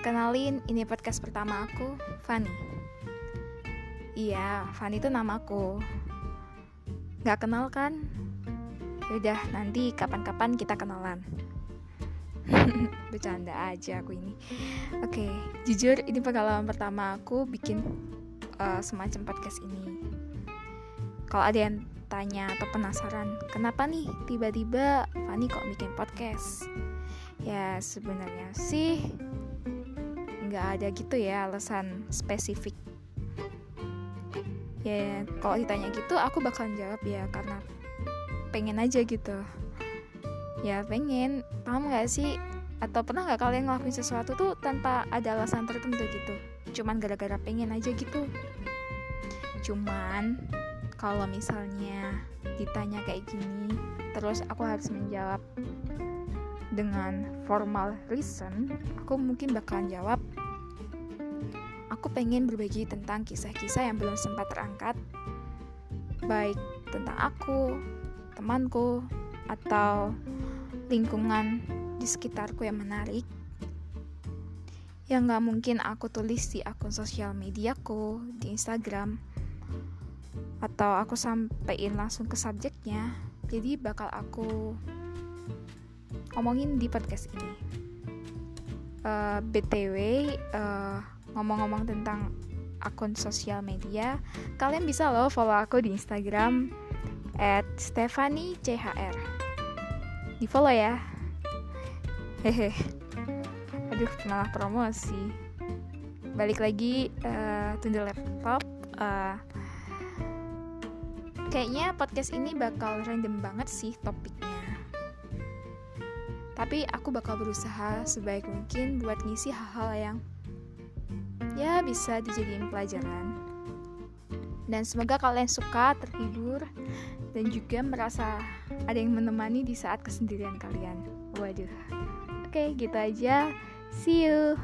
kenalin, ini podcast pertama aku, Fanny. Iya, Fanny itu namaku. Gak kenal kan? Yaudah, nanti kapan-kapan kita kenalan. Bercanda aja aku ini. Oke, jujur ini pengalaman pertama aku bikin uh, semacam podcast ini. Kalau ada yang tanya atau penasaran, kenapa nih tiba-tiba Fanny kok bikin podcast? Ya sebenarnya sih nggak ada gitu ya alasan spesifik. Ya kalau ditanya gitu aku bakalan jawab ya karena pengen aja gitu. Ya pengen. Paham nggak sih? Atau pernah nggak kalian ngelakuin sesuatu tuh tanpa ada alasan tertentu gitu? Cuman gara-gara pengen aja gitu. Cuman kalau misalnya ditanya kayak gini terus aku harus menjawab dengan formal reason aku mungkin bakalan jawab aku pengen berbagi tentang kisah-kisah yang belum sempat terangkat, baik tentang aku, temanku, atau lingkungan di sekitarku yang menarik. Yang gak mungkin aku tulis di akun sosial mediaku, di Instagram, atau aku sampaikan langsung ke subjeknya. Jadi bakal aku ngomongin di podcast ini. Uh, eh, BTW, uh, ngomong-ngomong tentang akun sosial media, kalian bisa loh follow aku di Instagram at CHR. Di follow ya. Hehe. Aduh, malah promosi. Balik lagi uh, tunda laptop. Uh, kayaknya podcast ini bakal random banget sih topiknya. Tapi aku bakal berusaha sebaik mungkin buat ngisi hal-hal yang bisa dijadiin pelajaran. Dan semoga kalian suka terhibur dan juga merasa ada yang menemani di saat kesendirian kalian. Waduh. Oke gitu aja. See you